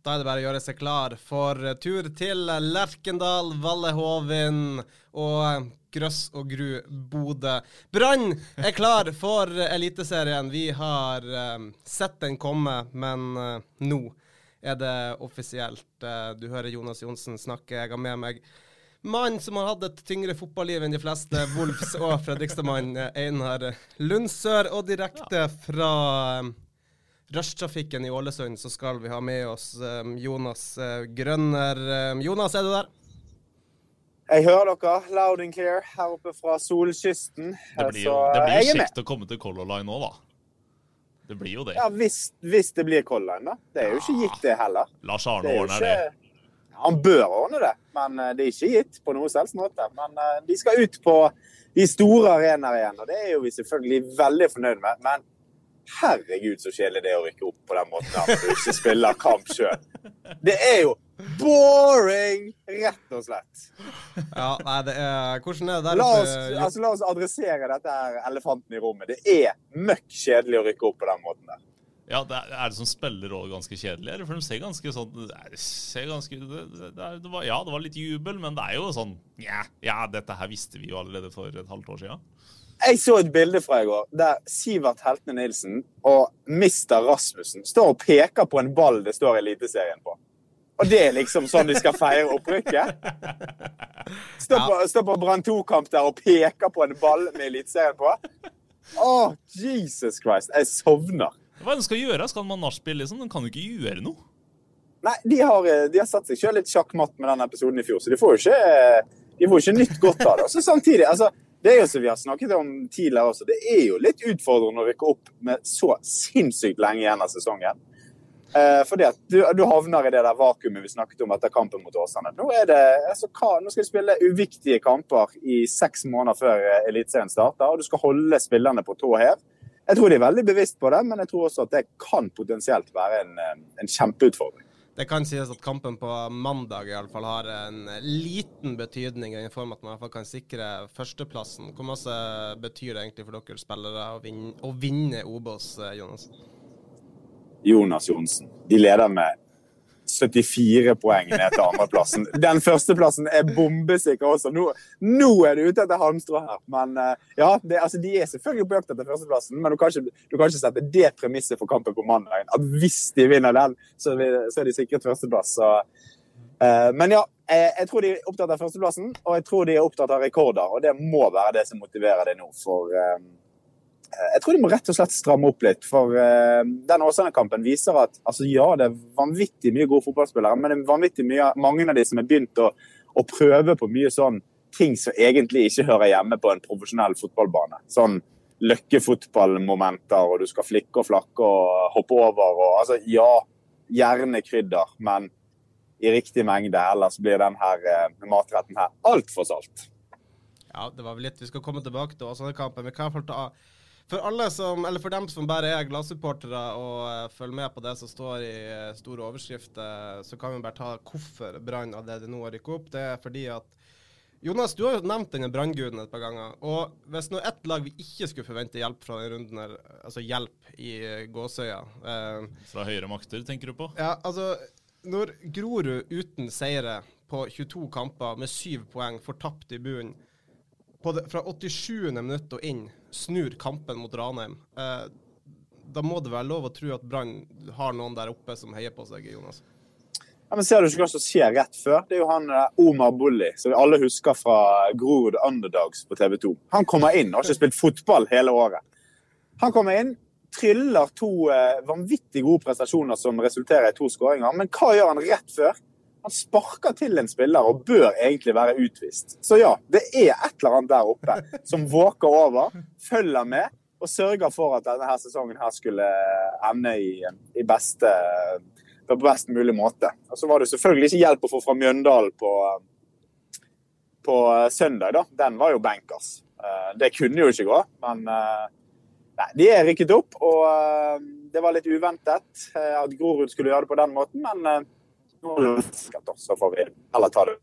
Da er det bare å gjøre seg klar for tur til Lerkendal, Valle Hovin og Grøss og Gru Bodø. Brann er klar for Eliteserien. Vi har eh, sett den komme, men uh, nå er det offisielt. Uh, du hører Jonas Johnsen snakke. Jeg har med meg mann som har hatt et tyngre fotballiv enn de fleste, Wolfs og Fredrikstad-mann, Einar Lundsør, og direkte fra eh, rushtrafikken i Ålesund så skal vi ha med oss um, Jonas uh, Grønner. Um, Jonas, er du der? Jeg hører dere loud and clear her oppe fra solkysten. Det blir jo, det blir jo kjekt å komme til Color Line nå, da. Det blir jo det. Ja, hvis, hvis det blir Color Line, da. Det er jo ikke gitt, det heller. Lars Arne det ordner det. ikke, det. han bør ordne det, men eh, det er ikke gitt på noe selvs måte. Men eh, de skal ut på de store arenaer igjen, og det er jo vi selvfølgelig veldig fornøyd med. Men herregud, så kjedelig det er å rykke opp på den måten her når du ikke spiller kamp sjøl. Det er jo boring, rett og slett. Ja, nei, det er Hvordan er det der La oss, altså, la oss adressere dette her elefanten i rommet. Det er møkk kjedelig å rykke opp på den måten der. Ja, det er, er det som spiller òg ganske kjedelig? eller? For de ser ganske sånn det er- ser ganske, det, det, det, er- det var, Ja, det var litt jubel, men det er jo sånn ja, ja, dette her visste vi jo allerede for et halvt år siden. Jeg så et bilde fra i går der Sivert Heltene Nilsen og Mr. Rasmussen står og peker på en ball det står Eliteserien på. Og det er liksom sånn de skal feire opprykket? Står på, stå på Brann 2-kamp der og peker på en ball med Eliteserien på? Å, Jesus Christ. Jeg sovner. Hva er det de skal gjøre? Skal man nachspiel, liksom? De kan jo ikke gjøre noe. Nei, de har, de har satt seg sjøl litt sjakkmatt med den episoden i fjor, så de får jo ikke, de får ikke nytt godt av det. Og samtidig, altså, det er jo som vi har snakket om tidligere også, det er jo litt utfordrende å rykke opp med så sinnssykt lenge igjen av sesongen. Eh, fordi at du, du havner i det der vakuumet vi snakket om etter kampen mot Åsane. Nå, det, altså, hva, nå skal du spille uviktige kamper i seks måneder før eh, Eliteserien starter, og du skal holde spillerne på tå hev. Jeg tror de er veldig bevisst på det, men jeg tror også at det kan potensielt være en, eh, en kjempeutfordring. Det kan sies at kampen på mandag i alle fall har en liten betydning i form at man i hvert fall kan sikre førsteplassen. Hvor masse betyr det egentlig for dere spillere å vinne, å vinne Obos, eh, Jonas? Jonas Johnsen. De leder med 74 poeng ned til andreplassen. Den førsteplassen er bombesikker også. Nå, nå er det ute etter halmstrå her. Men eh, ja, det, altså, de er selvfølgelig på jakt etter førsteplassen, men du kan, ikke, du kan ikke sette det premisset for kampen på mandag. At hvis de vinner den, så, er de sikret førsteplass. Så, uh, men ja, jeg, jeg tror de er opptatt av førsteplassen, og jeg tror de er opptatt av rekorder. Og det må være det som motiverer dem nå. for... eh, jeg tror de må rett og slett stramme opp litt. For uh, den Åsane-kampen viser at altså, ja, det er vanvittig mye gode fotballspillere, men det er vanvittig mye, mange av de som har begynt å, å prøve på mye sånn ting som egentlig ikke hører hjemme på en profesjonell fotballbane. Sånn løkkefotballmomenter, og du skal flikke og flakke og hoppe over. Og, altså, ja, gjerne krydder, men i riktig mengde. Ellers blir den her uh, matretten her altfor salt. Ja, det var vel litt vi skal komme tilbake til Åsane-kampen. I hvert fall ta for alle som, eller for dem som bare er gladsupportere og uh, følger med på det som står i uh, store overskrifter, så kan vi bare ta hvorfor Brann allerede nå har rykket opp. Det er fordi at Jonas, du har jo nevnt denne brannguden et par ganger. Og hvis nå ett lag vi ikke skulle forvente hjelp fra denne runden, her, altså hjelp i gåsøya uh, Fra høyere makter, tenker du på? Ja, altså Når Grorud uten seire på 22 kamper med syv poeng får tapt i bunnen fra 87. minutt og inn snur kampen mot Ranheim, eh, da må det være lov å tro at Brann har noen der oppe som heier på seg, Jonas? Ja, men Ser du ikke hva som skjer rett før? Det er jo han eh, Omar Bulli, som vi alle husker fra Grorud Underdogs på TV 2. Han kommer inn har ikke spilt fotball hele året. Han kommer inn, tryller to eh, vanvittig gode prestasjoner som resulterer i to skåringer. Men hva gjør han rett før? Han sparker til en spiller og bør egentlig være utvist. Så ja, det er et eller annet der oppe som våker over, følger med og sørger for at denne her sesongen her skulle ende i, i beste på best mulig måte. Og Så var det selvfølgelig ikke hjelp å få fra Mjøndalen på, på søndag. da. Den var jo bankers. Eh, det kunne jo ikke gå, men eh, nei, de er rykket opp. Og eh, det var litt uventet at Grorud skulle gjøre det på den måten, men så får vi heller ta det.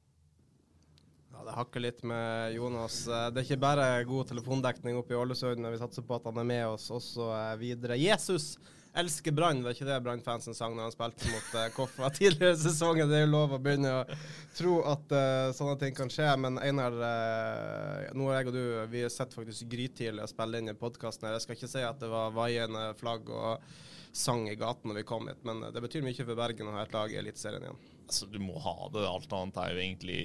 Ja, Det hakker litt med Jonas. Det er ikke bare god telefondekning oppe i Ålesund, men vi satser på at han er med oss også videre. Jesus elsker Brann, var ikke det Brann-fansen sang når han spilte mot uh, Koffa tidligere i sesongen? Det er jo lov å begynne å tro at uh, sånne ting kan skje. Men Einar, uh, nå er jeg og du vi sett faktisk grytidlig å spille inn i podkasten. Jeg skal ikke si at det var vaiende flagg og sang i gaten når vi kom hit, men det betyr mye for Bergen å ha et lag i Eliteserien igjen altså, du må ha det. Alt annet er jo egentlig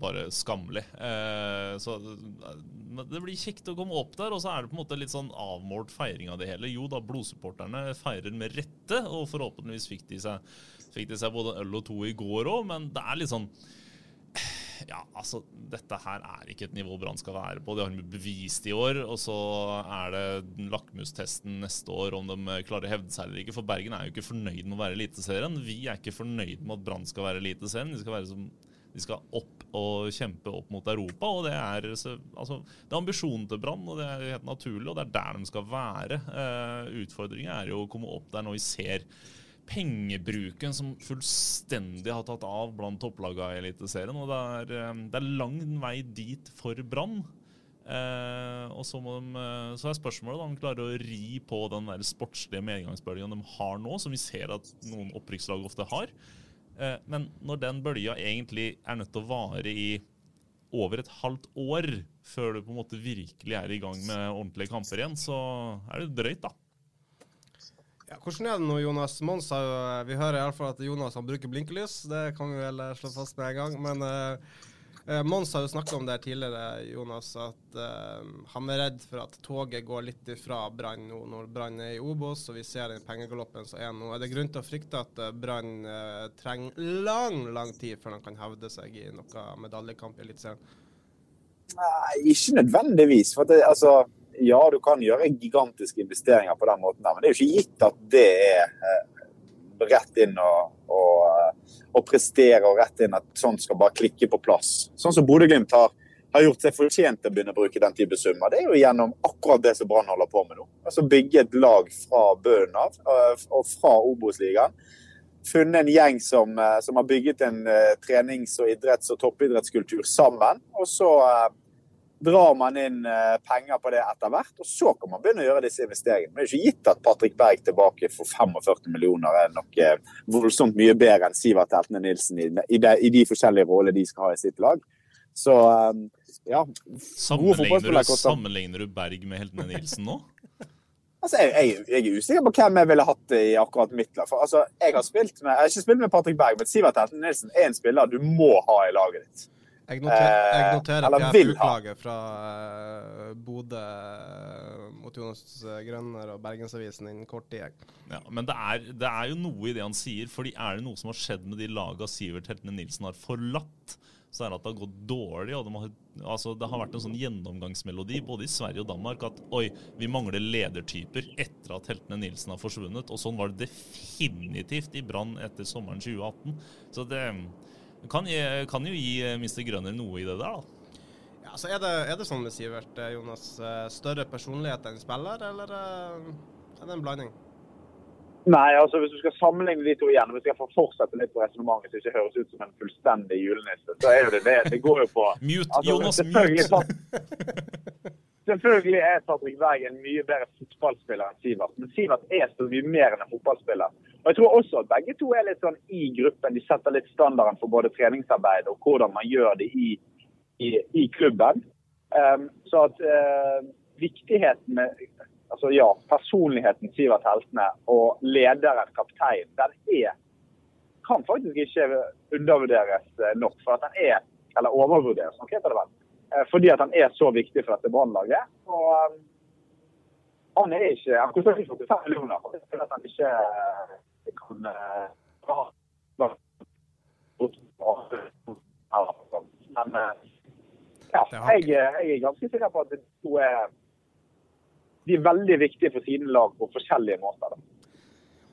bare skammelig. Eh, så det blir kjekt å komme opp der, og så er det på en måte litt sånn avmålt feiring av det hele. Jo da, blodsupporterne feirer med rette, og forhåpentligvis fikk de seg, fikk de seg både øl og to i går òg, men det er litt sånn ja, altså, dette her er ikke et nivå Brann skal være på. Det har de bevist i år. Og så er det lakmustesten neste år om de klarer å hevde seg eller ikke. For Bergen er jo ikke fornøyd med å være Eliteserien. Vi er ikke fornøyd med at Brann skal være Eliteserien. De skal være som de skal opp og kjempe opp mot Europa. og Det er, altså, det er ambisjonen til Brann, og det er helt naturlig. og Det er der de skal være. Uh, Utfordringen er jo å komme opp der når vi ser pengebruken som fullstendig har tatt av blant topplagene i Eliteserien. Og det er, eh, det er, lang vei dit for Brann. Eh, og så, de, eh, så, er spørsmålet om de klarer å ri på den der sportslige medgangsbølgen de har nå, som vi ser at noen opprykkslag ofte har. Eh, men når den bølga egentlig er nødt til å vare i over et halvt år før du på en måte virkelig er i gang med ordentlige kamper igjen, så er det drøyt, da. Ja, hvordan er det nå, Jonas? Mons har jo, Vi hører iallfall at Jonas han bruker blinkelys. Det kan vi vel slå fast med en gang. Men uh, Mons har jo snakka om det tidligere, Jonas, at uh, han er redd for at toget går litt ifra Brann nå når Brann er i Obos, og vi ser den pengegaloppen som er nå. Er det grunn til å frykte at Brann uh, trenger lang, lang tid før de kan hevde seg i noe medaljekamp i Eliteserien? Nei, ikke nødvendigvis. For det, altså ja, du kan gjøre gigantiske investeringer på den måten, der, men det er jo ikke gitt at det er eh, rett inn og, og, eh, og, prestere og rett inn at sånt skal bare klikke på plass. Sånn som Bodø-Glimt har, har, gjort seg fortjent til å begynne å bruke den type summer. Det er jo gjennom akkurat det som Brann holder på med nå. Altså Bygge et lag fra bunnen av eh, og fra Obos-ligaen. Funnet en gjeng som, som, har bygget en trenings- og idretts- og toppidrettskultur sammen. Og så drar man inn eh, penger på det etter hvert, og så kan man begynne å gjøre disse investeringene. Men det er ikke gitt at Patrick Berg tilbake for 45 millioner er noe voldsomt mye bedre enn Sivert Heltene Nilsen i, i, de, i, de, forskjellige rollene de skal ha i sitt lag. Så eh, ja. Sammenligner du, sammenligner du Berg med Heltene Nilsen nå? Altså, jeg, jeg, jeg, er usikker på hvem jeg ville hatt i akkurat mitt lag. For, altså, jeg, har med, jeg har ikke spilt med Patrick Berg, men Sivert Heltene Nilsen er en spiller du må ha i laget ditt. Jeg noterer, jeg eh, noterer at jeg uklaget fra uh, Bodø uh, mot Jonas Grønner og Bergensavisen innen kort tid. Ja, men det er, det er, jo noe i det han sier. fordi er det noe som har skjedd med de laga Sivert Heltene Nilsen har forlatt, så er det at det har gått dårlig. og det, har, altså, det har vært en sånn gjennomgangsmelodi både i Sverige og Danmark at oi, vi mangler ledertyper etter at Heltene Nilsen har forsvunnet. Og sånn var det definitivt i Brann etter sommeren 2018. Så det kan, kan jo gi eh, Mr. Grønner noe i det der, da. Ja, så er det, er det sånn med Sivert, eh, Jonas, eh, større personlighet enn spiller, eller er det en blanding? Nei, altså hvis du skal sammenligne de to igjen, hvis jeg får fortsette litt på resonnementet så det ikke høres ut som en fullstendig julenisse, så er jo det det. Det går jo på Mute, altså, Jonas, mute! Selvfølgelig er Patrick Berg en mye bedre fotballspiller enn Sivert, men Sivert er så mye mer enn en fotballspiller. Og Jeg tror også at begge to er litt sånn i gruppen. De setter litt standarden for både treningsarbeid og hvordan man gjør det i, i, i klubben. Um, så at uh, viktigheten med altså ja, personligheten Sivert Heltene og lederen, kapteinen, den er kan faktisk ikke undervurderes eh, nok. For at den er, eller overvurderes nok, heter det vel. Eh, Fordi at han er så viktig for dette Brannlaget. Eh, han er ikke Han koster ikke 45 millioner fordi at han ikke eh, kan eh, Men eh, ja, jeg, jeg er ganske sikker på at de to er de er veldig viktige for sine lag på forskjellige måter. Da.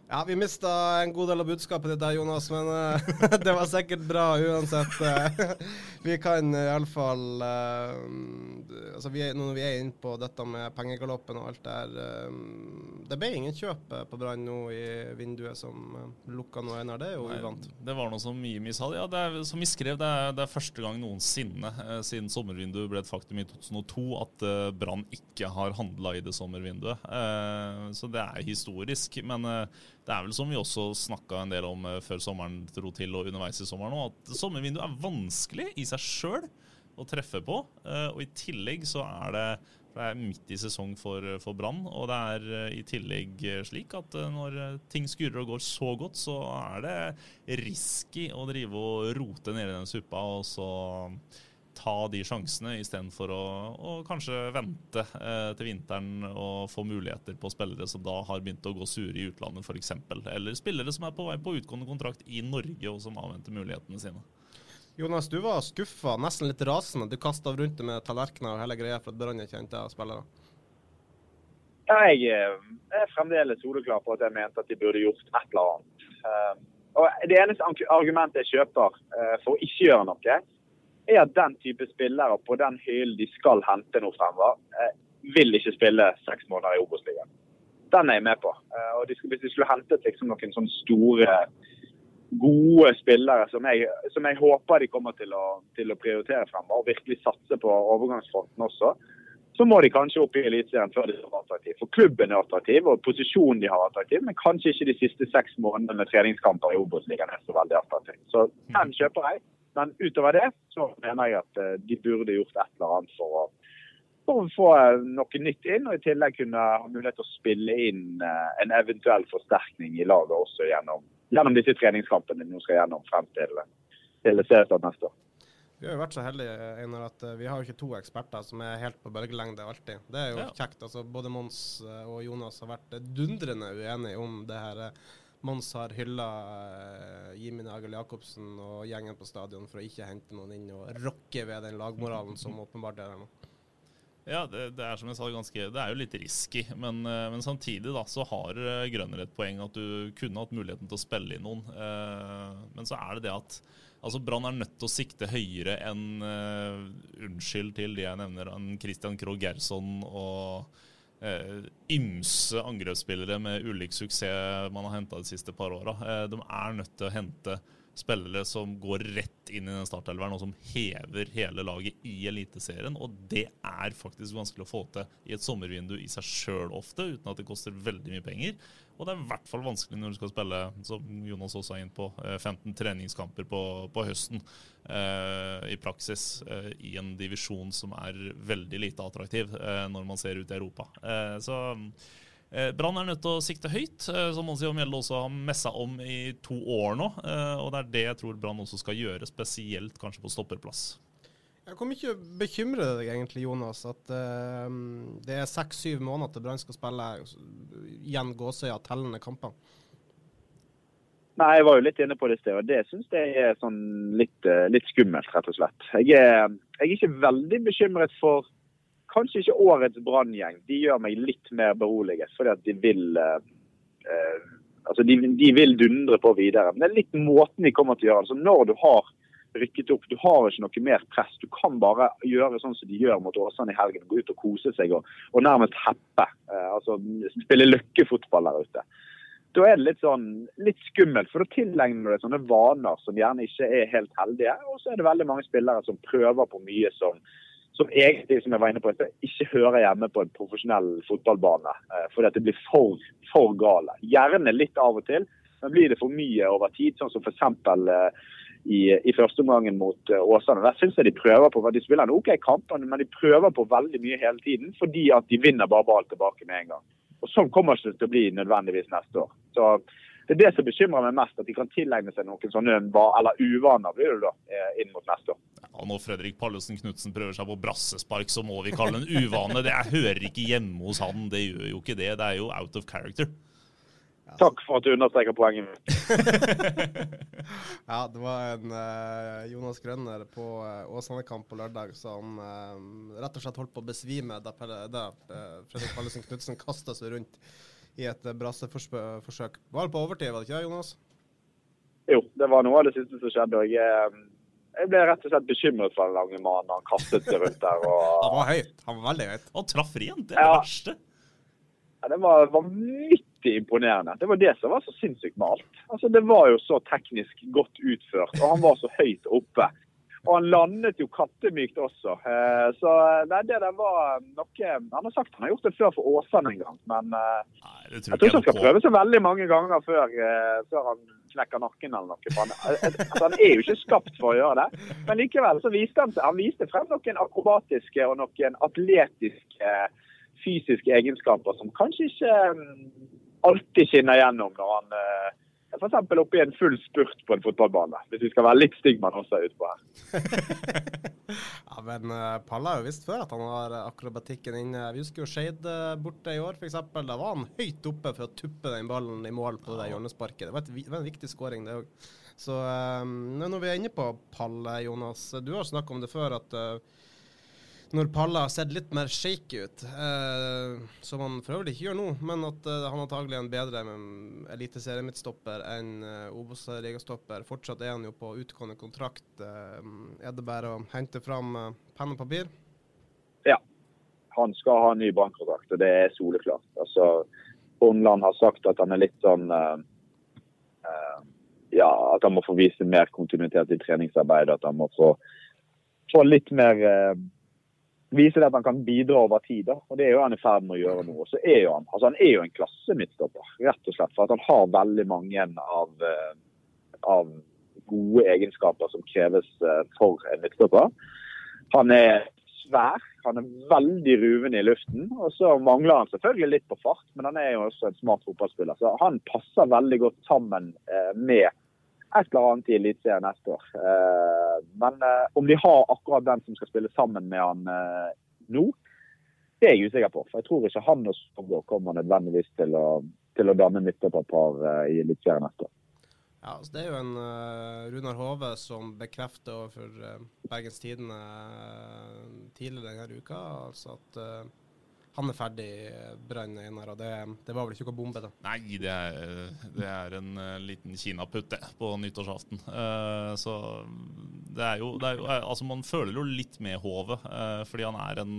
Ja, vi mista en god del av budskapet ditt der, Jonas, men uh, det var sikkert bra uansett. Uh, vi kan iallfall uh, altså vi er, Når vi er inne på dette med pengegaloppen og alt der eh, Det ble ingen kjøp eh, på Brann nå i vinduet som uh, lukka nå, Einar. Det er jo uvant. Det var noe som Mimi sa. Ja, det er, som vi skrev, det er, det er første gang noensinne eh, siden sommervinduet ble et faktum i 2002 at uh, Brann ikke har handla i det sommervinduet. Eh, så det er historisk. Men eh, det er vel som vi også snakka en del om eh, før sommeren dro til og underveis i sommeren òg, at sommervinduet er vanskelig i seg sjøl å treffe på. Eh, og i tillegg så er det det er midt i sesong for, for Brann, og det er eh, i tillegg eh, slik at eh, når eh, ting skurer og går så godt, så er det risky å drive og rote nedi den suppa og så ta de sjansene istedenfor å, å kanskje vente eh, til vinteren og få muligheter på spillere som da har begynt å gå sure i utlandet f.eks. Eller spillere som er på vei på utgående kontrakt i Norge og som avventer mulighetene sine. Jonas, du var skuffa, nesten litt rasende. Du kasta rundt deg med tallerkener og hele greia for at Brann ikke henta spillere. Ja, jeg eh, er fremdeles soleklar på at jeg mente at de burde gjort et eller annet. Eh, Og Det eneste argumentet jeg kjøper eh, for å ikke gjøre noe, er at den type spillere på den hyllen de skal hente nå fremover, eh, vil ikke spille seks måneder i Obos-ligaen. Den er jeg med på. Eh, Og de skulle, Hvis de skulle hentet liksom noen sånne store, gode spillere som jeg, som jeg håper de kommer til å, til å prioritere fremover, og virkelig satse på overgangsfronten også, så må de kanskje opp i Eliteserien før de er attraktive. For klubben er attraktiv, og posisjonen de har er attraktiv, men kanskje ikke de siste seks månedene med treningskamper i Obos-ligaen er så veldig attraktiv. Så den kjøper jeg. Men utover det så mener jeg at eh, de burde gjort et eller annet for å, for å få eh, noe nytt inn, og i tillegg kunne ha mulighet til å spille inn eh, en eventuell forsterkning i laget også gjennom, gjennom disse treningskampene de nå skal gjennom frem til, til seriestart neste år. Vi har jo vært så heldige Einar, at vi har jo ikke to eksperter som er helt på bølgelengde alltid. Det er jo Ja. kjekt. altså Både Mons og Jonas har vært dundrende uenige om det her. Eh, Mons har hylla uh, Jimmy Nagel Jacobsen og gjengen på stadion for å ikke hente noen inn og rokke ved den lagmoralen som åpenbart er der nå. Ja, det, det er som jeg sa ganske Det er jo litt risky, men, eh, men samtidig da så har eh, Grønner et poeng at du kunne hatt muligheten til å spille inn noen. Eh, Men så er det det at altså Brann er nødt til å sikte høyere enn eh, Unnskyld til de jeg nevner, enn Christian Krogh Gerson og eh, ymse angrepsspillere med ulik suksess man har henta de siste par åra. Eh, de er nødt til å hente spillere som går rett inn i den startelveren og som hever hele laget i Eliteserien. Og det er faktisk vanskelig å få til i et sommervindu i seg sjøl ofte, uten at det koster veldig mye penger. Og det er i hvert fall vanskelig når du skal spille, som Jonas også er inne på, eh, 15 treningskamper på, på høsten eh, i praksis eh, i en divisjon som er veldig lite attraktiv eh, når man ser ut i Europa. Eh, så eh, Brann er nødt til å sikte høyt, eh, som Monsi og Mjelde også har messa om i to år nå. eh, og det er det jeg tror Brann også skal gjøre, spesielt kanskje på stopperplass. Jeg kommer ikke til å bekymre deg egentlig, Jonas, at uh, det er seks-syv måneder til Brann skal spille igjen gåsøya tellende kamper? Nei, jeg var jo litt inne på det i sted, og det syns jeg er sånn litt, eh, litt skummelt, rett og slett. Jeg er, jeg er ikke veldig bekymret for kanskje ikke årets Brann-gjeng. De gjør meg litt mer beroliget, fordi at de vil eh, eh, altså de, de vil dundre på videre. Men det er litt måten de kommer til å gjøre det. altså når du har rykket opp, du har ikke noe mer press. Du kan bare gjøre sånn som de gjør mot Åsane i helgen. Gå ut og kose seg og, og nærmest heppe. Eh, altså spille løkkefotball der ute da er det litt sånn litt skummelt, for da tilegner du deg sånne vaner som gjerne ikke er helt heldige. Og så er det veldig mange spillere som prøver på mye som, som egentlig, som jeg var inne på, ikke hører hjemme på en profesjonell fotballbane. Eh, fordi at det blir for, for gale. Gjerne litt av og til, men blir det for mye over tid, sånn som f.eks. Eh, i, i første omgangen mot eh, Åsane. Der syns jeg de prøver på De spiller en OK kamp, men de prøver på veldig mye hele tiden fordi at de vinner bare ball tilbake med en gang. Og Sånn kommer det ikke til å bli nødvendigvis neste år. Så det er det som bekymrer meg mest, at de kan tilegne seg noen sånne eller uvaner blir det da, eh, inn mot neste år. Ja, når Fredrik Pallesen Knutsen prøver seg på brassespark, så må vi kalle det en uvane. Det jeg hører ikke hjemme hos han. Det gjør jo ikke det. Det er jo out of character. Takk for at du understreker poenget mitt. Ja, det var en uh, Jonas Grønner på uh, Åsane-kamp på lørdag som uh, rett og slett holdt på å besvime da, da Fredrik Pallesen Knutsen kasta seg rundt i et uh, brasseforsøk. Var det på overtid, var det ikke det, Jonas? Jo, det var noe av det siste som skjedde. og jeg, eh, jeg ble rett og slett bekymret for den lange mannen. Han kastet seg rundt der. og... Han var høyt. Han var veldig høyt. Han traff rent, det er det verste. Ja, det var vanvittig imponerende. Det var det som var så sinnssykt med alt. Altså, det var jo så teknisk godt utført, og han var så høyt oppe. Og han landet jo kattemykt også. Eh, Så nei, det der var noe Han har sagt han har gjort det før for Åsane en gang, men eh, Nei, jeg tror ikke han skal prøve så veldig mange ganger før, eh, før han knekker nakken eller noe. Han, eh, altså, han er jo ikke skapt for å gjøre det. Men likevel så viste han Han viste frem noen akrobatiske og noen atletiske fysiske egenskaper som kanskje ikke alltid skinner gjennom når han eh, f.eks. i en full spurt på en fotballbane. Hvis vi skal være litt Stigman også utpå her. Ja, men uh, Palle har jo visst før at han har eh, akrobatikken inne. Vi husker jo Skeid eh, borte i år, f.eks. Da var han høyt oppe for å tuppe den ballen i mål på det hjørnesparket. Det var, et, det var en viktig skåring, det òg. Så eh, når vi er inne på Palle, Jonas. Du har snakket om det før at eh, når Palla har sett litt mer shaky ut, eh, som han for øvrig ikke gjør nå, men at eh, han antagelig er en bedre mm, eliteseriemidtstopper enn eh, Obos-ligastopper. Fortsatt er han jo på utgående kontrakt. Eh, er det bare å hente fram eh, penn og papir? Ja. Han skal ha ny bankkontrakt, og det er soleklart. Altså, Hornland har sagt at han er litt sånn eh, eh, Ja, at han må få vise mer kontinuitet i treningsarbeidet. At han må få, få litt mer Vise det at han kan bidra over tid. da, og Det er jo han i ferd med å gjøre nå. Så er jo han altså han er jo en klasse midtstopper, rett og slett. For at han har veldig mange av, eh, av gode egenskaper som kreves eh, for en midtstopper. Han er svær. Han er veldig ruvende i luften. Og så mangler han selvfølgelig litt på fart, men han er jo også en smart fotballspiller. Så han passer veldig godt sammen eh, med et eller annet i Eliteserien neste år. Eh, men eh, om de har akkurat den som skal spille sammen med han eh, nå, det er jeg usikker på. For jeg tror ikke han og Sogndal kommer nødvendigvis til å, til å danne midtstopperpar i Eliteserien neste år. Ja, altså Det er jo en uh, Runar Hove som bekrefter overfor uh, Bergens Tidende uh, tidligere denne uka altså at eh, han er ferdig i Brann Einar, og det, det var vel ikke noe bombe, da. Nei, det er, det er en eh, liten kinaputt, det, på nyttårsaften. Eh, så det er, jo, det er jo eh, Altså, man føler jo litt med Hove, eh, fordi han er en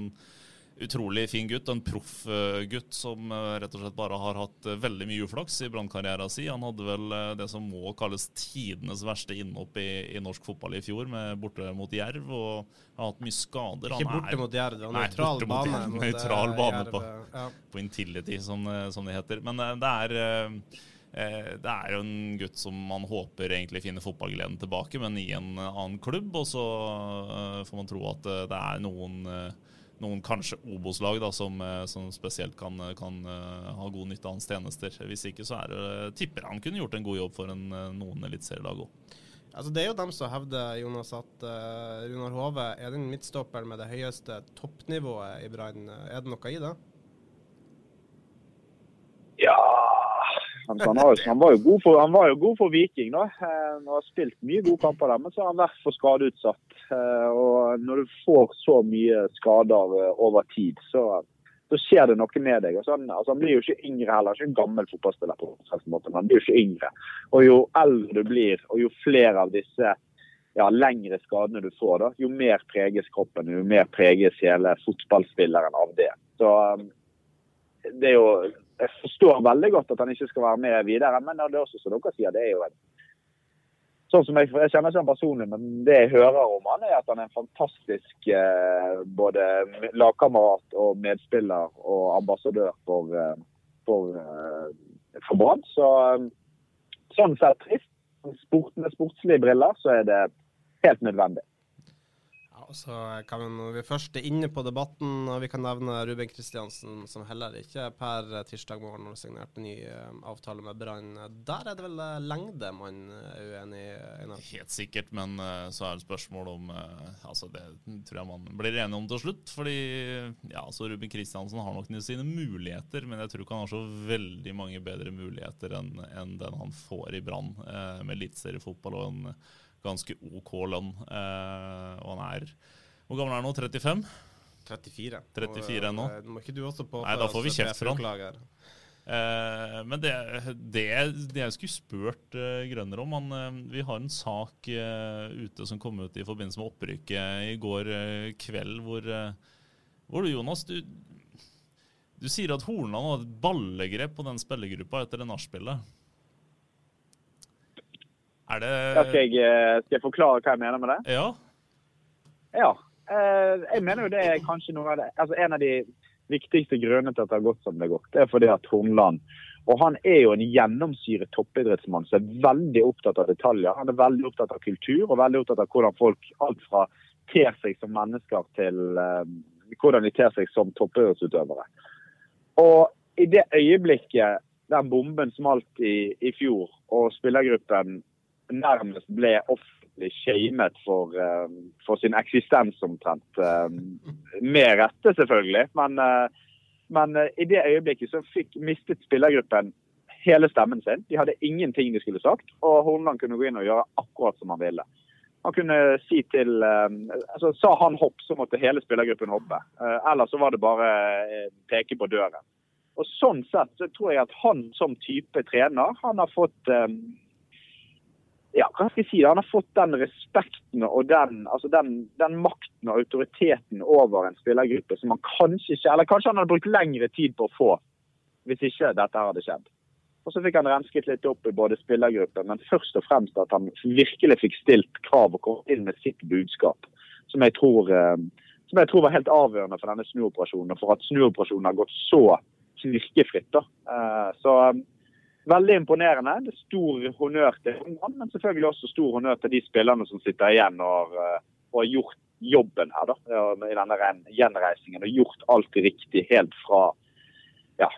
utrolig fin gutt. En proff eh, som eh, rett og slett bare har hatt eh, veldig mye uflaks i brannkarrieren sin. Han hadde vel det som må kalles tidenes verste innhopp i, i norsk fotball i fjor, med borte mot Jerv, og har hatt mye skader. Ikke borte er- mot Jerv, det var nøytral bane. Nøytral bane på- ja. på Intility, som, som det heter. Men det er det er jo en gutt som man håper egentlig finner fotballgleden tilbake, men i en annen klubb. Og så får man tro at det er noen, noen kanskje Obos-lag da, som, eh, som spesielt kan, kan eh, ha god nytte av hans tjenester. Hvis ikke så er det, tipper han kunne gjort en god jobb for en, eh, noen eliteserielag òg. Altså, det er jo dem som hevder Jonas, at uh, Runar Hove er den midtstopperen med det høyeste toppnivået i Brann. Er det noe i det? Ja han, han, jo- han, var for, han var jo god for Viking, da. Eh, Han har spilt mye gode kamper der, men så har han vært for skadeutsatt. Eh, Og når du får så mye skader eh, over tid, så, så skjer det noe med deg. Altså, han, altså, han blir jo ikke yngre heller, ikke en gammel fotballspiller på en måte, men han blir jo ikke yngre. Og jo eldre du blir, og jo flere av disse ja, lengre skadene du får, da, jo mer preges kroppen, jo mer preges hele fotballspilleren av det. Så det er jo Jeg forstår veldig godt at han ikke skal være med videre, men det er også som dere sier, det er jo en Sånn som jeg, jeg kjenner ikke han personlig, men det jeg hører om han er at han er en fantastisk eh, både lagkamerat og medspiller og ambassadør for, eh, for, eh, for Brann. Så eh, sånn sett trist. Sport, med sportslige briller så er det helt nødvendig. Så kan vi, når vi først er inne på debatten, og vi kan nevne Ruben Kristiansen, som heller ikke per tirsdag morgen har signert ny eh, avtale med Brann. Der er det vel eh, lengde man er uenig i? Helt sikkert, men eh, så er det spørsmål om Altså, det tror jeg man blir enige om til slutt. Fordi ja, altså Ruben Kristiansen har nok sine muligheter, men jeg tror ikke han har så veldig mange bedre muligheter enn enn den han får i Brann, med med eliteseriefotball og en ganske OK lønn. Eh, og han er Hvor gammel er han nå? 35? 34. 34 nå. Eh, Må ikke du også på Nei, da får vi kjeft fra han. Eh, men det, det, det jeg skulle spurt eh, Grønner om han, eh, Vi har en sak eh, ute som kom ut i forbindelse med opprykket i går kveld, hvor, hvor du, Jonas du, du sier at Hornland hadde et ballegrep på den spillergruppa etter det nachspielet. Er det Ja, skal jeg, eh, skal jeg forklare hva jeg mener med det? Ja? Ja. Eh, jeg mener jo det er kanskje noe av det Altså en av de viktigste grunnene til at det har gått som det har gått, det er fordi at Hornland og han er jo en gjennomsyret toppidrettsmann som er veldig opptatt av detaljer. Han er veldig opptatt av kultur og veldig opptatt av hvordan folk alt fra ter seg som mennesker til uh, hvordan de ter seg som toppidrettsutøvere. Og i det øyeblikket den bomben smalt i, i fjor, og spillergruppen nærmest ble offentlig shamet for, eh, for sin eksistens omtrent. eh, med rette, selvfølgelig. Men, eh, men i det øyeblikket så fikk, mistet spillergruppen hele stemmen sin. De hadde ingenting de skulle sagt, og Horneland kunne gå inn og gjøre akkurat som han ville. Han kunne si til altså Sa han hopp, så måtte hele spillergruppen hoppe. Ellers så var det bare peke på døren. Og Sånn sett så tror jeg at han som type trener, han har fått ja, hva skal jeg si, han har fått den respekten og den, altså den, den makten og autoriteten over en spillergruppe som han kanskje ikke Eller kanskje han hadde brukt lengre tid på å få hvis ikke dette hadde skjedd. Og så fikk han rensket litt opp i både spillergruppen, men først og fremst at han virkelig fikk stilt krav og kommet inn med sitt budskap. Som jeg tror, eh, som jeg tror var helt avgjørende for denne snuoperasjonen, og for at snuoperasjonen har gått så knirkefritt. da. Eh, Så eh, veldig imponerende. Det er stor honnør til han, men selvfølgelig også stor honnør til de spillerne som sitter igjen og, har, eh, og har gjort jobben her da, i denne gjenreisingen. Og gjort alt riktig helt fra ja,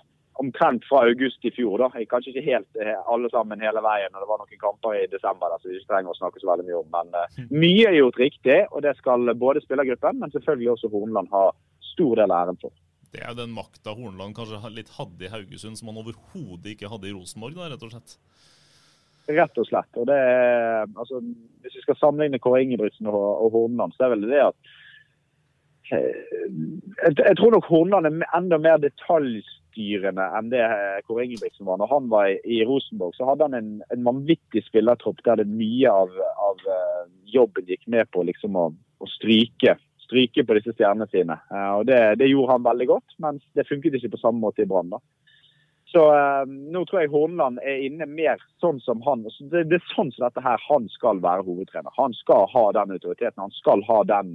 omtrent fra august i fjor. da. Kanskje ikke helt eh, alle sammen hele veien, og det var noen kamper i desember der, så vi ikke trenger å snakke så veldig mye om. Men eh, mye er gjort riktig, og det skal både spillergruppen, men selvfølgelig også Hornland ha stor del av æren for. Det er jo den makta Hornland kanskje litt hadde i Haugesund, som han overhodet ikke hadde i Rosenborg, da, rett og slett. Rett og slett. Og det er, altså, hvis vi skal sammenligne Kåre Ingebrigtsen og, og Horneland, så er vel det at eh, jeg, jeg tror nok Horneland er enda mer detaljstyrende enn det eh, Kåre Ingebrigtsen var. Når han var i, i Rosenborg, så hadde han en, en vanvittig spillertropp der det mye av, av eh, jobben gikk med på liksom å, å stryke, stryke på disse stjernene sine. Eh, Og det, det gjorde han veldig godt, men det funket ikke på samme måte i Brann. Så eh, nå tror jeg Horneland er inne mer sånn som han. Det, det er sånn som dette her han skal være hovedtrener. Han skal ha den autoriteten. Han skal ha den,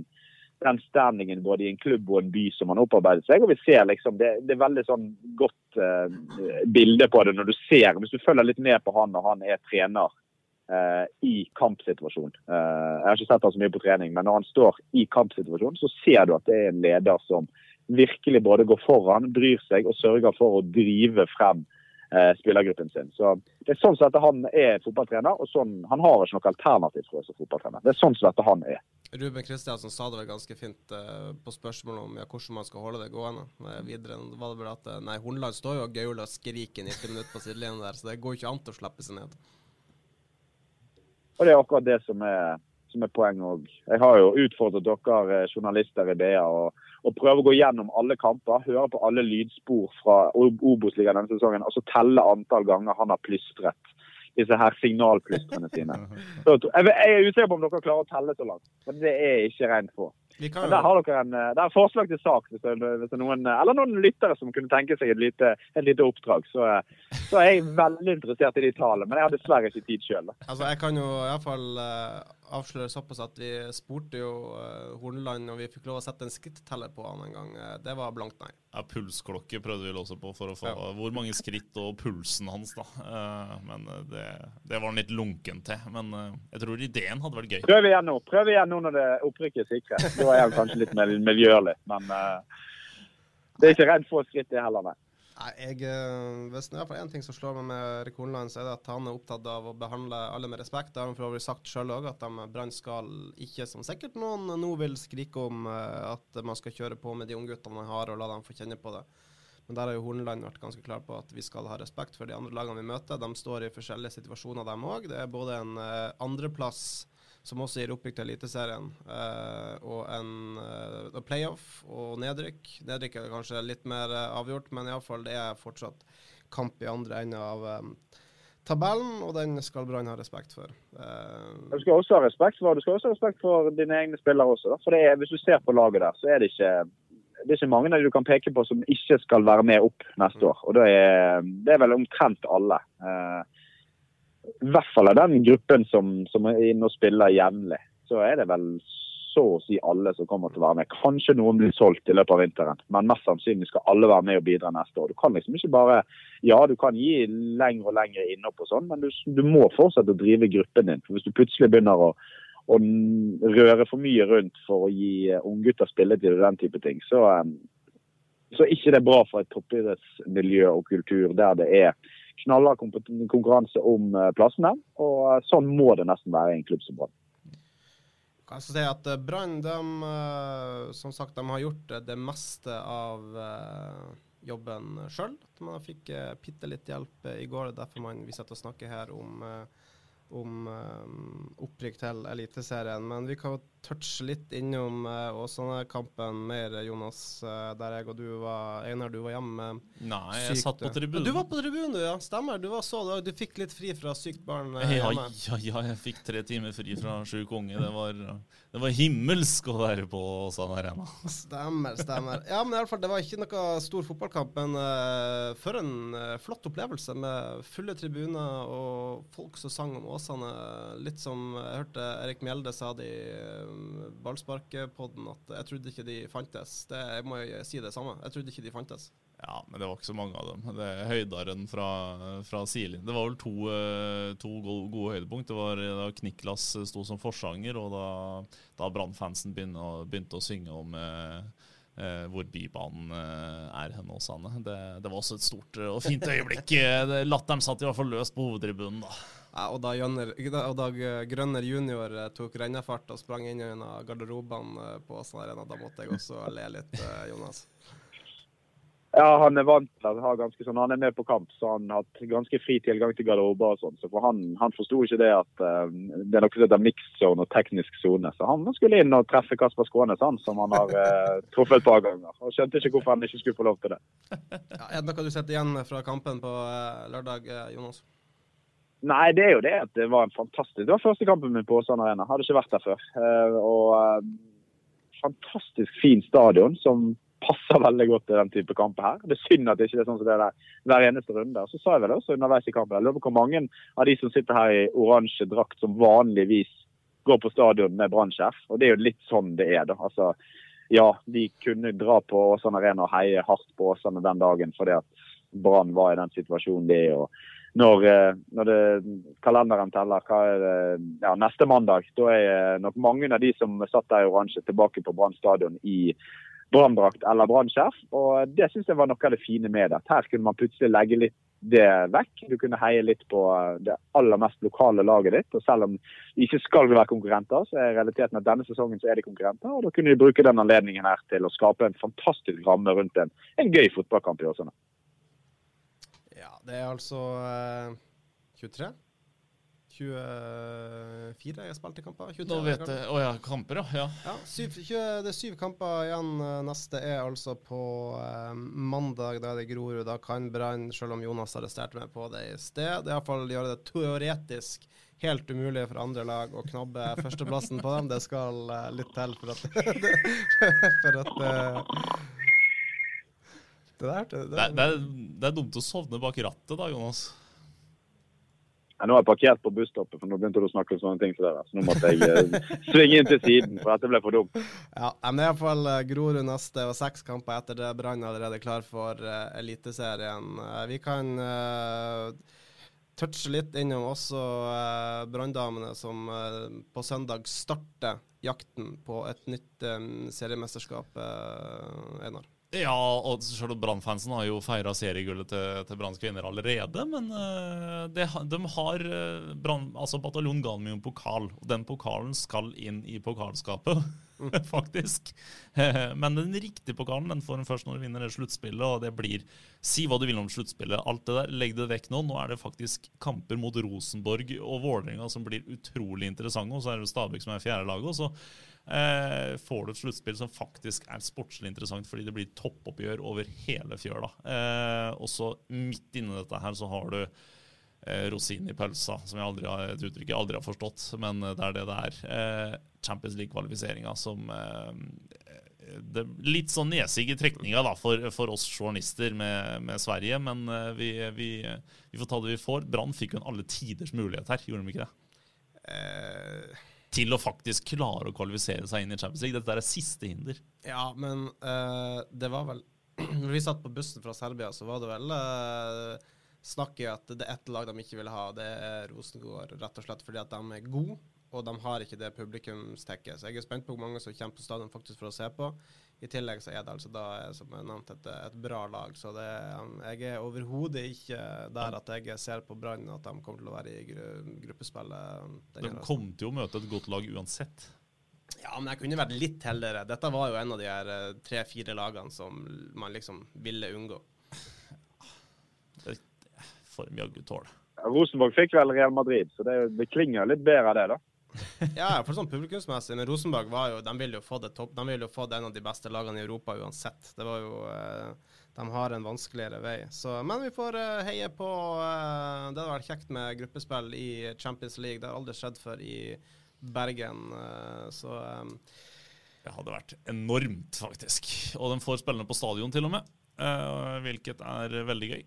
den standingen både i en klubb og en by som han opparbeidet seg. Og vi ser liksom, det, det er veldig sånn godt eh, bilde på det når du ser, hvis du følger litt med på han når han er trener i kampsituasjon. Eh, jeg har ikke sett han så mye på trening, men når han står i kampsituasjon, så ser du at det er en leder som virkelig både går foran, bryr seg og sørger for å drive frem eh, spillergruppen sin. Så det er sånn som dette han er fotballtrener, og sånn, han har ikke noe alternativ tror jeg, som fotballtrener. Det er sånn som dette han er. Ruben Kristiansen sa det vel ganske fint eh, på spørsmålet om ja, hvordan man skal holde det gående. Eh, videre var det vel at eh, nei, Hornland står jo og gauler og skriker 90 minutter på sidelinjen der, så det går ikke an å slippe seg ned. Og det er akkurat det som er, som er poenget òg. Jeg har jo utfordret dere eh, journalister i BA og, og prøve å gå gjennom alle kamper, høre på alle lydspor fra Obos-ligaen denne sesongen, og så telle antall ganger han har plystret disse her signalplystrene sine. Så jeg, jeg er usikker på om dere klarer å telle så langt, men det er ikke rent få. Vi kan Men der har dere en, eh, det er forslag til sak, hvis det, hvis det er noen, eh, eller noen lyttere som kunne tenke seg et lite, et lite oppdrag. Så, eh, så er jeg veldig interessert i de tallene, men jeg har dessverre ikke tid sjøl. Altså, jeg kan jo iallfall uh, avsløre såpass at vi spurte jo uh, Horneland, og vi fikk lov å sette en skritteller på han en gang. Det var blankt nei. Ja, Pulsklokke prøvde vi også på for å få Ja. hvor mange skritt og pulsen hans, da. Uh, men det, det var han litt lunken til. Men jeg tror ideen hadde vært gøy. Prøv igjen nå prøv igjen nå når det opprykket er sikret. Da er kanskje litt mer miljølig, men uh, det er ikke redd få skritt, det heller, nei. Nei, jeg, eh, Hvis det er én ting som slår meg med Erik Horneland, så er det at han er opptatt av å behandle alle med respekt. Det har han for øvrig sagt sjøl òg, at Brann skal ikke, som sikkert noen nå vil skrike om, eh, at man skal kjøre på med de ungguttene man har, og la dem få kjenne på det. Men der har jo Horneland vært ganske klar på at vi skal ha respekt for de andre lagene vi møter. De står i forskjellige situasjoner, dem òg. Det er både en andreplass som også gir opprykk til Eliteserien, eh, og en eh, playoff og nedrykk. Nedrykk er kanskje litt mer eh, avgjort, men iallfall det er fortsatt kamp i andre enden av eh, tabellen, og den skal Brann ha respekt for. Eh, Du skal også ha respekt for, du skal også ha respekt for dine egne spillere også. Da. For det er, Hvis du ser på laget der, så er det ikke det er ikke mange du kan peke på som ikke skal være med opp neste år. Og det er, det er vel omtrent alle. Eh, I hvert fall av den gruppen som, som er inne og spiller jevnlig. Så er det vel så å si alle som kommer til å være med. Kanskje noen blir solgt i løpet av vinteren, men mest sannsynlig skal alle være med og bidra neste år. Du kan liksom ikke bare Ja, du kan gi lengre og lengre innhopp og sånn, men du, du må fortsette å drive gruppen din. For Hvis du plutselig begynner å å røre for mye rundt for å gi eh, unggutter spilletid og den type ting, så, eh, så er ikke det bra for et toppidrettsmiljø og kultur der det er knallhard konkurranse om eh, plassene. Og eh, sånn må det nesten være i en klubb som Brann. jeg si at eh, Brann, som sagt, de har gjort det meste av jobben sjøl. Man fikk bitte litt hjelp i går. er Derfor man, vi sitter og snakker her om, om opprykk til Eliteserien. Men vi kan touche litt innom uh, Åsane-kampen mer, Jonas. uh, der jeg og du var Einar, du var hjemme Nei, jeg sykt, satt på tribunen. Du var på tribunen, du, ja. Stemmer. Du var så, da. du fikk litt fri fra sykt barn uh, Ja, hjemme. ja, ja, jeg fikk tre timer fri fra sjuk unge. Det var, det var himmelsk å være på Åsane Arena. Stemmer, stemmer. Ja, men i alle fall, Det var ikke noe stor fotballkamp, men uh, for en eh, flott opplevelse med fulle tribuner og folk som sang om Åsane. Litt som jeg hørte Erik Mjelde sa uh, ballsparkpodden, at jeg trodde ikke de fantes. Det, jeg må jo si det samme. Jeg trodde ikke de fantes. Ja, men det var ikke så mange av dem. Det er Høydaren fra, fra sidelinjen. Det var vel to, eh, to gode, høydepunkt. Det var da Kniklas sto som forsanger, og da, da Brann-fansen begynte, begynte å synge om eh, eh, hvor Bybanen eh, er henne hos Anne. Det, det var også et stort eh, og fint øyeblikk. Eh, Latteren satt i hvert fall løst på hovedtribunen da. Ja, og da, Jønner, og da Grønner junior eh, tok rennefart og sprang inn gjennom garderobene eh, på Åsen Arena, da måtte jeg også le litt, eh, Jonas. Ja, han er vant til å ha ganske sånn, han er med på kamp, så han har hatt ganske fri tilgang til garderober og sånn. Så for han, han forsto ikke det at uh, det er noe som heter mixed zone og teknisk sone. Så han skulle inn og treffe Kasper Skånes, han, som han har uh, truffet et par ganger. Og skjønte ikke hvorfor han ikke skulle få lov til det. Ja, er det noe du sitter igjen med fra kampen på uh, lørdag, Jonas? Nei, det er jo det at det var en fantastisk Det var første kampen min på Åsane Arena. Hadde ikke vært der før. Eh, og eh, fantastisk fin stadion som passer veldig godt til den type kamper her. Det er synd at det ikke er sånn som det er der hver eneste runde. Og så sa jeg vel også underveis i kampen, jeg lurer på hvor mange av de som sitter her i oransje drakt som vanligvis går på stadion med brannsjef. Og det er jo litt sånn det er, da. Altså, ja, de kunne dra på Åsane Arena og heie hardt på Åsane den dagen fordi at Brann var i den situasjonen de er. og når, eh, når det, kalenderen teller, hva er det, ja, neste mandag, da er nok mange av de som satt der i oransje, tilbake på Brann stadion i branndrakt eller brannskjerf. Og det syns jeg var noe av det fine med det. Her kunne man plutselig legge litt det vekk. Du kunne heie litt på det aller mest lokale laget ditt. Og selv om de ikke skal være konkurrenter, så er realiteten at denne sesongen så er de konkurrenter. Og da kunne de bruke den anledningen her til å skape en fantastisk ramme rundt en, en gøy fotballkamp i Åsane. Det er altså eh, 23? 24 jeg spilte kamper? 23, Nå vet jeg Å ja, kamper, ja. ja. Ja, syv, 20, det er syv kamper igjen. Neste er altså på eh, mandag. Da er det Grorud. Da kan Brann, selv om Jonas arresterte meg på det i sted, det er iallfall gjøre det teoretisk helt umulig for andre lag å knabbe førsteplassen på dem. Det skal eh, litt til for at For at eh, Det der det, Det, er- det, er, det er dumt å sovne bak rattet da, Jonas. Ja, nå har jeg parkert på busstoppet, for nå begynte du å snakke om sånne ting Så, det der. Så nå måtte jeg eh, svinge inn til siden, for dette ble for dumt. Ja, men det er iallfall Grorud neste og seks kamper etter det. Brann allerede klar for uh, Eliteserien. Uh, vi kan uh, touche litt innom også uh, Branndamene, som eh, på søndag starter jakten på et nytt um, seriemesterskap, uh, Einar. Ja, og selv Brann-fansen har jo feira seriegullet til, til Branns kvinner allerede. Men uh, det, de har uh, brand, altså Bataljon ga dem jo en pokal, og den pokalen skal inn i pokalskapet, faktisk. Men den riktige pokalen den får en først når du vinner det sluttspillet, og det blir Si hva du vil om sluttspillet. Alt det der, legg det vekk nå. Nå er det faktisk kamper mot Rosenborg og Vålerenga som blir utrolig interessante, og så er det Stabæk som er fjerde laget. og så eh, får du et sluttspill som faktisk er sportslig interessant, fordi det blir toppoppgjør over hele fjøla. Eh, og så midt inni dette her så har du eh, rosinen i pølsa, som jeg aldri har, et uttrykk jeg aldri har forstått, men eh, det er det det er. Eh, Champions League-kvalifiseringa som eh, det, Litt sånn nesig i trekninga da, for, for oss journalister med, med Sverige, men eh, vi, vi, vi får ta det vi får. Brann fikk jo en alle tiders mulighet her, gjorde de ikke det? Eh, til å faktisk klare å kvalifisere seg inn i Champions League. Dette er siste hinder. Ja, men eh, det var vel Når vi satt på bussen fra Serbia, så var det vel uh, snakk jo at det er ett lag de ikke vil ha, det er Rosengård. Rett og slett fordi at de er gode, og de har ikke det publikumstekket. Så jeg er spent på hvor mange som kommer på stadion faktisk for å se på. I tillegg så er det altså da, som jeg nevnte, et, et bra lag. Så det, jeg er overhodet ikke der at jeg ser på Brann at de kommer til å være i gru, gruppespillet. De kom til å møte et godt lag uansett. Ja, men jeg kunne vært litt heldigere. Dette var jo en av de her eh, tre-fire lagene som man liksom ville unngå. Det får de jaggu tåle. Rosenborg fikk vel Real Madrid, så det, det klinger litt bedre av det, da. Ja, for sånn publikumsmessig, men Rosenborg var jo, de ville jo fått det topp, de ville jo fått en av de beste lagene i Europa uansett. Det var jo, eh, De har en vanskeligere vei. Så, men vi får eh, heie på eh, Det hadde vært kjekt med gruppespill i Champions League. Det har aldri skjedd før i Bergen. så Det hadde vært enormt, faktisk. Og de får spillerne på stadion, til og med. eh, hvilket er veldig gøy.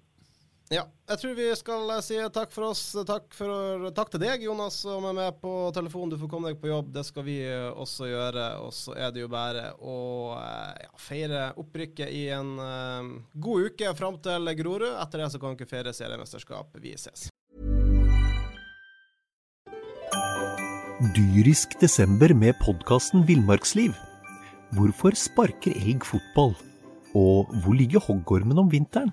Ja, jeg tror vi skal eh, si takk for oss. Takk, for, takk til deg, Jonas, som er med på telefonen. Du får komme deg på jobb. Det skal vi eh, også gjøre. Og så er det jo bare å eh, ja, feire opprykket i en eh, god uke fram til Grorud. Etter det så kan dere feire seriemesterskap. Vi ses. Dyrisk desember med podkasten Villmarksliv. Hvorfor sparker elg fotball? Og hvor ligger hoggormen om vinteren?